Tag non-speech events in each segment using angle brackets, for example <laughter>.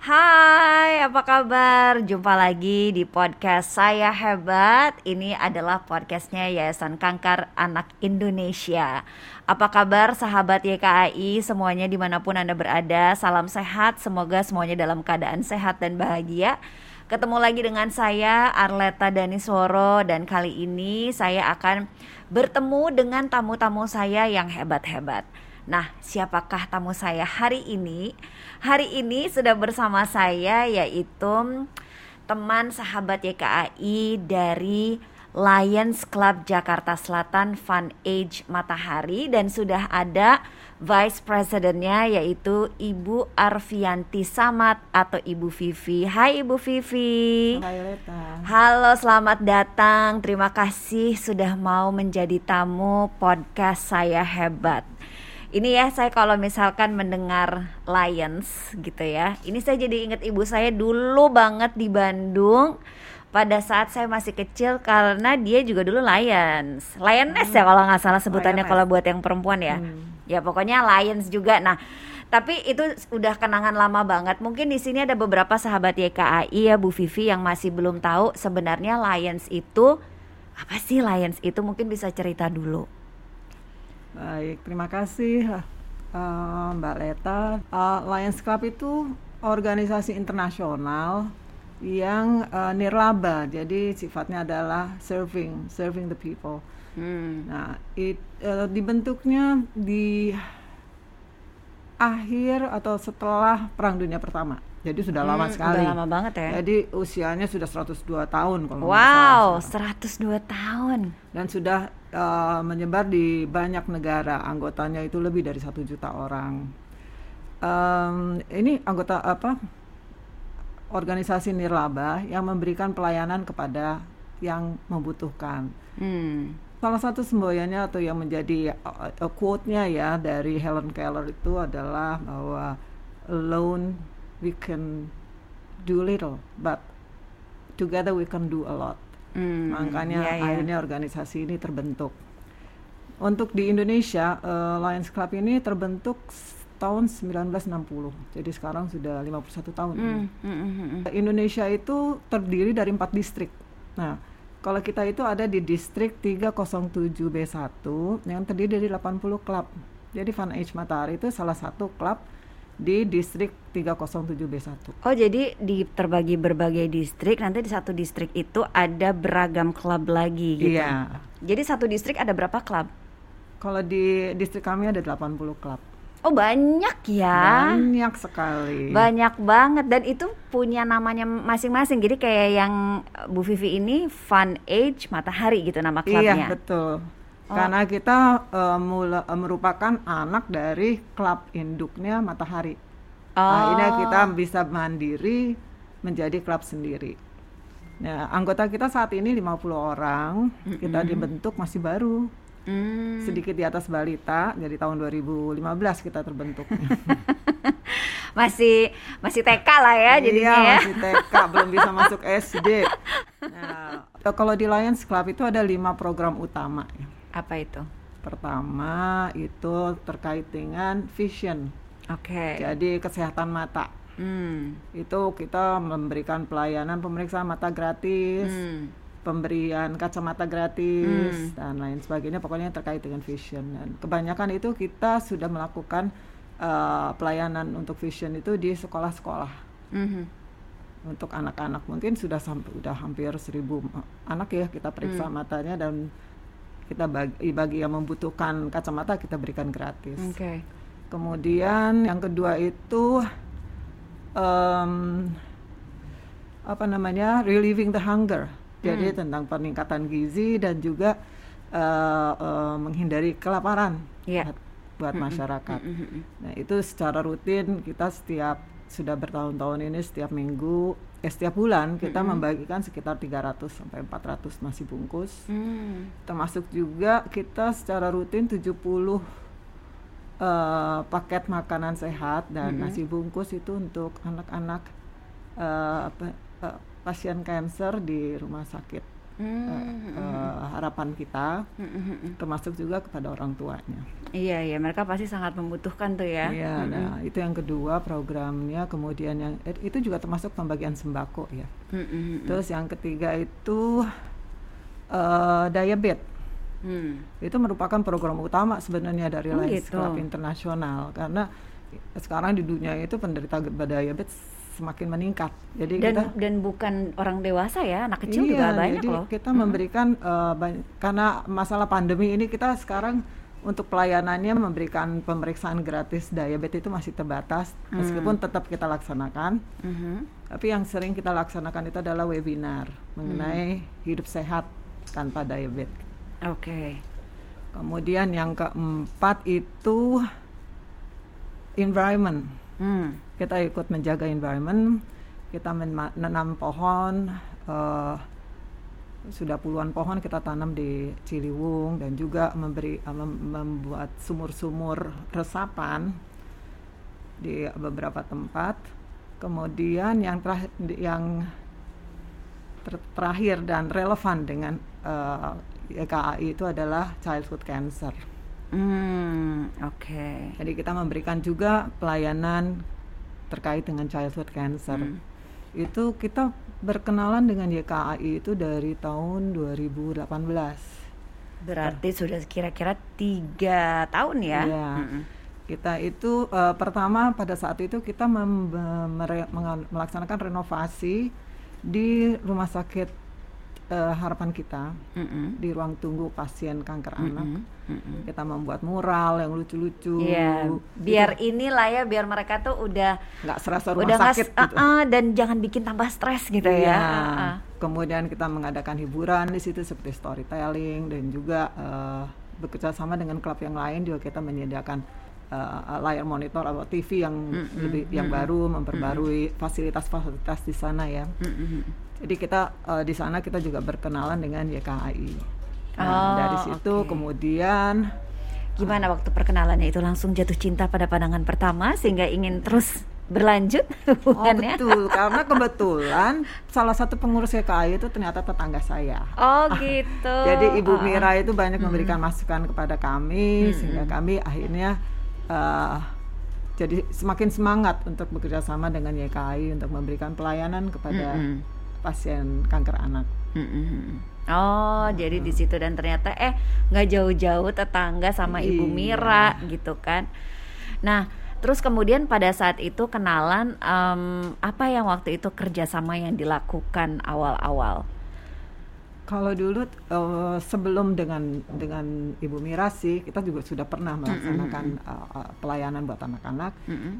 Hai, apa kabar? Jumpa lagi di podcast Saya Hebat. Ini adalah podcastnya Yayasan Kanker Anak Indonesia. Apa kabar sahabat YKAI semuanya di mana pun Anda berada? Salam sehat, semoga semuanya dalam keadaan sehat dan bahagia. Ketemu lagi dengan saya Arleta Danisworo dan kali ini saya akan bertemu dengan tamu-tamu saya yang hebat-hebat. Nah, siapakah tamu saya hari ini? Hari ini sudah bersama saya yaitu teman sahabat YKAI dari Lions Club Jakarta Selatan Fun Age Matahari dan sudah ada Vice Presidennya yaitu Ibu Arfianti Samad atau Ibu Vivi. Hai Ibu Vivi. Hai Leta. Halo, selamat datang. Terima kasih sudah mau menjadi tamu podcast saya hebat ini ya saya kalau misalkan mendengar Lions gitu ya ini saya jadi inget ibu saya dulu banget di Bandung pada saat saya masih kecil karena dia juga dulu Lions Lioness hmm. ya kalau nggak salah sebutannya kalau buat yang perempuan ya hmm. ya pokoknya Lions juga nah tapi itu udah kenangan lama banget. Mungkin di sini ada beberapa sahabat YKAI ya Bu Vivi yang masih belum tahu sebenarnya Lions itu apa sih Lions itu mungkin bisa cerita dulu. Baik, terima kasih uh, Mbak Leta. Uh, Lions Club itu organisasi internasional yang uh, nirlaba, jadi sifatnya adalah serving, serving the people. Hmm. Nah, it, uh, dibentuknya di akhir atau setelah Perang Dunia Pertama. Jadi sudah hmm, lama sekali. Sudah lama banget ya. Jadi usianya sudah 102 tahun kalau Wow, salah, 102 tahun. Dan sudah uh, menyebar di banyak negara. Anggotanya itu lebih dari satu juta orang. Um, ini anggota apa? Organisasi nirlaba yang memberikan pelayanan kepada yang membutuhkan. Hmm. Salah satu semboyannya atau yang menjadi uh, quote-nya ya dari Helen Keller itu adalah bahwa alone we can do little, but together we can do a lot. Hmm, Makanya yeah, yeah. akhirnya organisasi ini terbentuk. Untuk di Indonesia, uh, Lions Club ini terbentuk tahun 1960. Jadi sekarang sudah 51 tahun. Mm, mm, mm, mm. Indonesia itu terdiri dari empat distrik. Nah, kalau kita itu ada di distrik 307B1 yang terdiri dari 80 klub. Jadi Fun Age Matahari itu salah satu klub di distrik 307B1. Oh, jadi di terbagi berbagai distrik, nanti di satu distrik itu ada beragam klub lagi gitu. Iya. Jadi satu distrik ada berapa klub? Kalau di distrik kami ada 80 klub. Oh banyak ya Banyak sekali Banyak banget Dan itu punya namanya masing-masing Jadi kayak yang Bu Vivi ini Fun Age Matahari gitu nama klubnya Iya betul Oh. Karena kita uh, mula, uh, merupakan anak dari klub induknya Matahari. Oh. Akhirnya kita bisa mandiri menjadi klub sendiri. Nah, anggota kita saat ini 50 orang. Mm -hmm. Kita dibentuk masih baru. Mm. Sedikit di atas balita, jadi tahun 2015 kita terbentuk. <laughs> masih masih TK lah ya iya, jadinya ya. masih TK, belum bisa masuk <laughs> SD. Nah, kalau di Lions Club itu ada lima program utama. Apa itu? Pertama itu terkait dengan vision. Oke. Okay. Jadi kesehatan mata. Hmm. Itu kita memberikan pelayanan pemeriksaan mata gratis, hmm. Pemberian kacamata gratis hmm. dan lain sebagainya. Pokoknya terkait dengan vision. Dan kebanyakan itu kita sudah melakukan uh, pelayanan untuk vision itu di sekolah-sekolah. Hmm. Untuk anak-anak mungkin sudah sampai sudah hampir seribu anak ya kita periksa hmm. matanya dan kita bagi bagi yang membutuhkan kacamata kita berikan gratis. Okay. Kemudian yang kedua itu um, apa namanya relieving the hunger. Jadi hmm. tentang peningkatan gizi dan juga uh, uh, menghindari kelaparan yeah. buat, buat hmm. masyarakat. Hmm. Hmm. Nah itu secara rutin kita setiap sudah bertahun-tahun ini setiap minggu eh, setiap bulan kita mm -hmm. membagikan sekitar 300 sampai 400 nasi bungkus. Mm. Termasuk juga kita secara rutin 70 uh, eh, paket makanan sehat dan mm -hmm. nasi bungkus itu untuk anak-anak uh, uh, pasien kanker di rumah sakit uh, uh, harapan kita, termasuk juga kepada orang tuanya. Iya, iya, mereka pasti sangat membutuhkan tuh ya. Iya, nah itu yang kedua programnya, kemudian yang eh, itu juga termasuk pembagian sembako ya. Terus yang ketiga itu uh, diabetes. Hmm. Itu merupakan program utama sebenarnya dari oh, Lions gitu. Club Internasional karena sekarang di dunia itu penderita diabetes semakin meningkat. Jadi dan kita, dan bukan orang dewasa ya, anak kecil iya, juga banyak jadi loh. Kita hmm. memberikan uh, karena masalah pandemi ini kita sekarang untuk pelayanannya memberikan pemeriksaan gratis diabetes itu masih terbatas hmm. meskipun tetap kita laksanakan. Hmm. Tapi yang sering kita laksanakan itu adalah webinar mengenai hmm. hidup sehat tanpa diabetes. Oke. Okay. Kemudian yang keempat itu environment. Hmm. Kita ikut menjaga environment. Kita menanam pohon. Uh, sudah puluhan pohon kita tanam di Ciliwung dan juga memberi uh, mem membuat sumur-sumur resapan di beberapa tempat. Kemudian yang terakhir yang ter terakhir dan relevan dengan uh, YKAI itu adalah childhood cancer. Hmm, oke. Okay. Jadi kita memberikan juga pelayanan terkait dengan childhood cancer. Hmm. Itu kita berkenalan dengan YKAI itu dari tahun 2018. Berarti sudah kira-kira tiga tahun ya? Iya. Hmm. Kita itu uh, pertama pada saat itu kita melaksanakan renovasi di rumah sakit uh, harapan kita mm -hmm. di ruang tunggu pasien kanker mm -hmm. anak. Mm -hmm. Kita membuat mural yang lucu-lucu. Yeah. Biar gitu. inilah ya, biar mereka tuh udah nggak serasa rumah udah sakit uh, gitu. Uh, dan jangan bikin tambah stres gitu yeah. ya. Uh, uh. Kemudian kita mengadakan hiburan di situ seperti storytelling dan juga uh, bekerja sama dengan klub yang lain juga kita menyediakan uh, layar monitor atau TV yang mm -hmm. lebih yang mm -hmm. baru memperbarui fasilitas-fasilitas di sana ya. Mm -hmm. Jadi kita uh, di sana kita juga berkenalan dengan YKAI. Nah, oh, dari situ okay. kemudian gimana waktu perkenalannya itu langsung jatuh cinta pada pandangan pertama sehingga ingin terus berlanjut <laughs> hubungannya. Oh betul, karena kebetulan salah satu pengurus YKAI itu ternyata tetangga saya. Oh gitu. <laughs> Jadi Ibu Mira itu banyak memberikan masukan kepada kami hmm. sehingga kami akhirnya uh, jadi semakin semangat untuk bekerja sama dengan YKAI untuk memberikan pelayanan kepada hmm pasien kanker anak. Mm-hmm. Oh, hmm. jadi di situ dan ternyata eh nggak jauh-jauh tetangga sama Ibu iya. Mira gitu kan. Nah, terus kemudian pada saat itu kenalan um, apa yang waktu itu kerjasama yang dilakukan awal-awal? Kalau dulu uh, sebelum dengan dengan Ibu Mira sih kita juga sudah pernah melaksanakan mm -hmm. uh, pelayanan buat anak-anak. Mm -hmm.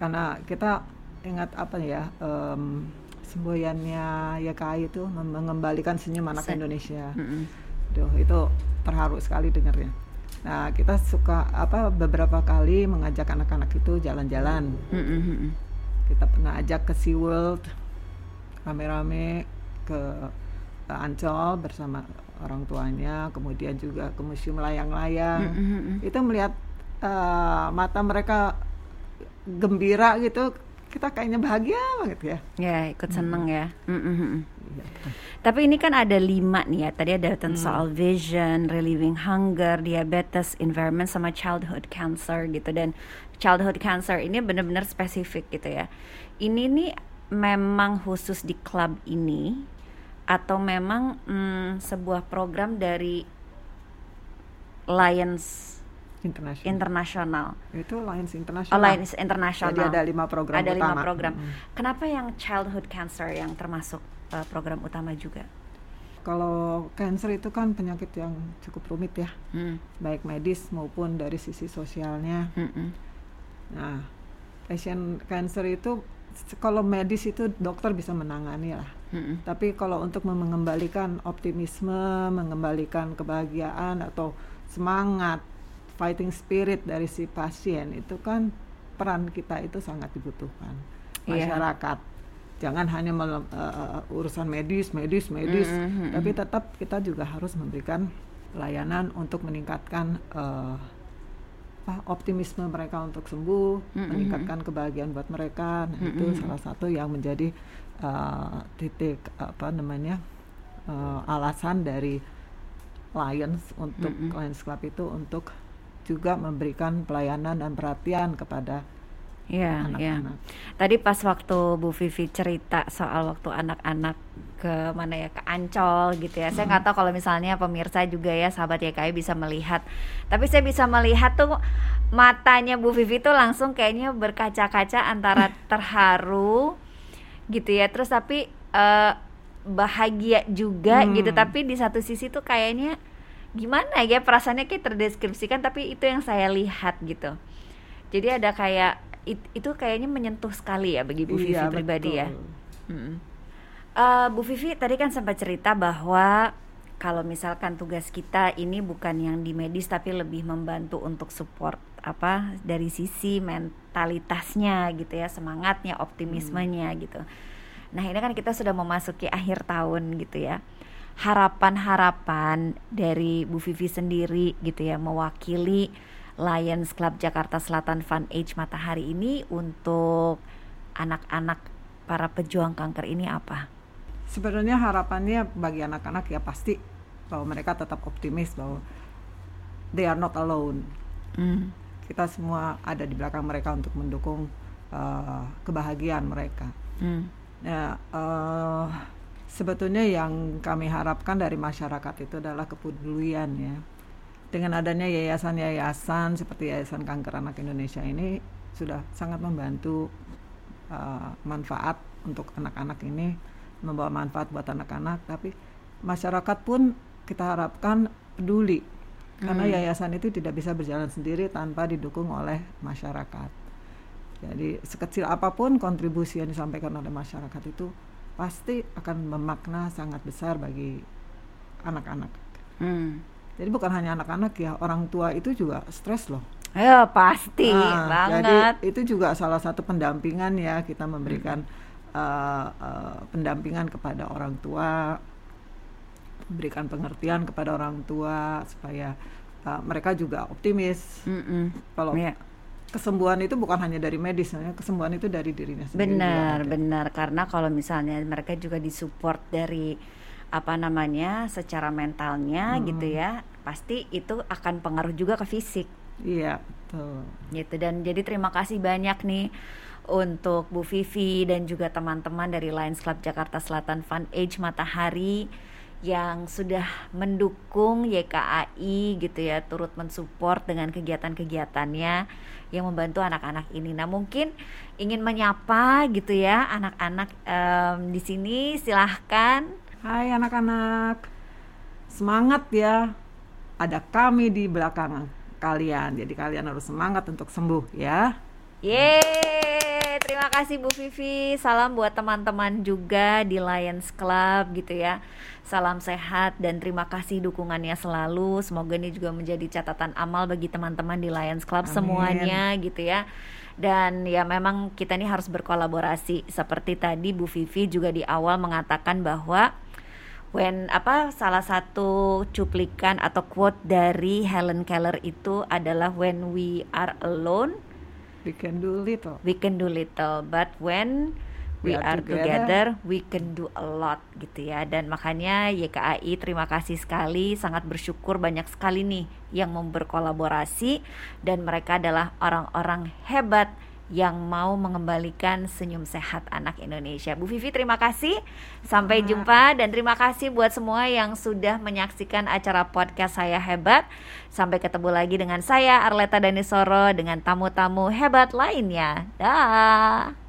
Karena kita ingat apa ya? Um, semboyannya YKI itu mengembalikan senyum anak Se Indonesia. Mm -hmm. Duh, itu terharu sekali dengarnya. Nah, kita suka apa beberapa kali mengajak anak-anak itu jalan-jalan. Mm -hmm. Kita pernah ajak ke SeaWorld rame-rame ke Ancol bersama orang tuanya, kemudian juga ke museum layang-layang. Mm -hmm. Itu melihat uh, mata mereka gembira gitu kita kayaknya bahagia banget ya. Ya ikut seneng hmm. ya. Mm -hmm. Tapi ini kan ada lima nih ya. Tadi ada tentang hmm. soal vision, relieving hunger, diabetes, environment, sama childhood cancer gitu. Dan childhood cancer ini benar-benar spesifik gitu ya. Ini nih memang khusus di klub ini atau memang hmm, sebuah program dari Lions internasional. internasional. Itu Alliance Internasional. Alliance Internasional. Jadi ada lima program ada utama. lima program. Hmm. Kenapa yang childhood cancer yang termasuk uh, program utama juga? Kalau cancer itu kan penyakit yang cukup rumit ya, hmm. baik medis maupun dari sisi sosialnya. Hmm. Nah, pasien cancer itu kalau medis itu dokter bisa menangani lah. Hmm. Tapi kalau untuk mengembalikan optimisme, mengembalikan kebahagiaan atau semangat fighting spirit dari si pasien itu kan peran kita itu sangat dibutuhkan iya. masyarakat yeah. jangan hanya uh, urusan medis medis medis mm -hmm. tapi tetap kita juga harus memberikan layanan untuk meningkatkan uh, apa, optimisme mereka untuk sembuh mm -hmm. meningkatkan kebahagiaan buat mereka nah, mm -hmm. itu salah satu yang menjadi uh, titik apa namanya uh, alasan dari Lions untuk Mm-mm. Lions Club itu untuk juga memberikan pelayanan dan perhatian kepada iya. anak-anak. Tadi pas waktu Bu Vivi cerita soal waktu anak-anak ke mana ya ke Ancol gitu ya. Saya nggak tahu kalau misalnya pemirsa juga ya sahabat YKI bisa melihat. Tapi saya bisa melihat tuh matanya Bu Vivi tuh langsung kayaknya berkaca-kaca antara <laughs> terharu gitu ya. Terus tapi eh, bahagia juga Hmm. gitu. Tapi di satu sisi tuh kayaknya gimana ya perasaannya kayak terdeskripsikan tapi itu yang saya lihat gitu. Jadi ada kayak it- itu kayaknya menyentuh sekali ya bagi Bu Vivi Iya, pribadi ya. betul. Mm-mm. Eh, Bu Vivi tadi kan sempat cerita bahwa kalau misalkan tugas kita ini bukan yang di medis tapi lebih membantu untuk support apa dari sisi mentalitasnya gitu ya, semangatnya, optimismenya gitu. Nah, ini kan kita sudah memasuki akhir tahun gitu ya. Harapan-harapan dari Bu Vivi sendiri gitu ya mewakili Lions Club Jakarta Selatan Fun Age Matahari ini untuk anak-anak para pejuang kanker ini apa? Sebenarnya harapannya bagi anak-anak ya pasti bahwa mereka tetap optimis bahwa they are not alone. Hmm. Kita semua ada di belakang mereka untuk mendukung uh, kebahagiaan mereka. Hmm. Ya, eh, sebetulnya yang kami harapkan dari masyarakat itu adalah kepedulian ya. Dengan adanya yayasan-yayasan seperti Yayasan Kanker Anak Indonesia ini sudah sangat membantu eh, manfaat untuk anak-anak ini, membawa manfaat buat anak-anak, tapi masyarakat pun kita harapkan peduli karena Hmm. yayasan itu tidak bisa berjalan sendiri tanpa didukung oleh masyarakat. Jadi sekecil apa pun kontribusi yang disampaikan oleh masyarakat itu pasti akan memakna sangat besar bagi anak-anak. Hmm. Jadi bukan hanya anak-anak ya, orang tua itu juga stres loh. Ya pasti Ah, banget. Jadi itu juga salah satu pendampingan ya kita memberikan uh, uh, pendampingan kepada orang tua, memberikan pengertian kepada orang tua supaya uh, mereka juga optimis. Mm-mm. Kalau Ya. kesembuhan itu bukan hanya dari medis, kesembuhan itu dari dirinya sendiri. juga Benar, ada. benar. Karena kalau misalnya mereka juga disupport dari apa namanya secara mentalnya Hmm. gitu ya, pasti itu akan pengaruh juga ke fisik Iya, betul. gitu. Dan jadi terima kasih banyak nih untuk Bu Vivi dan juga teman-teman dari Lions Club Jakarta Selatan Fun Age Matahari yang sudah mendukung YKAI gitu ya, turut mensupport dengan kegiatan-kegiatannya yang membantu anak-anak ini. Nah, mungkin ingin menyapa gitu ya anak-anak em, di sini silahkan. Hai anak-anak, semangat ya. Ada kami di belakang kalian, jadi kalian harus semangat untuk sembuh ya. Yeay, terima kasih Bu Vivi. Salam buat teman-teman juga di Lions Club gitu ya. Salam sehat dan terima kasih dukungannya selalu. Semoga ini juga menjadi catatan amal bagi teman-teman di Lions Club Amin. semuanya gitu ya. Dan ya memang kita ini harus berkolaborasi. Seperti tadi Bu Vivi juga di awal mengatakan bahwa when apa salah satu cuplikan atau quote dari Helen Keller itu adalah when we are alone We can do little. we can do little but when we, We are, are together, together, we can do a lot gitu ya. Dan makanya YKAI terima kasih sekali sangat bersyukur banyak sekali nih yang mau berkolaborasi. Dan mereka adalah orang-orang hebat yang mau mengembalikan senyum sehat anak Indonesia. Bu Vivi terima kasih. Sampai jumpa dan terima kasih buat semua yang sudah menyaksikan acara podcast saya hebat. Sampai ketemu lagi dengan saya Arleta Danisoro dengan tamu-tamu hebat lainnya. Dah.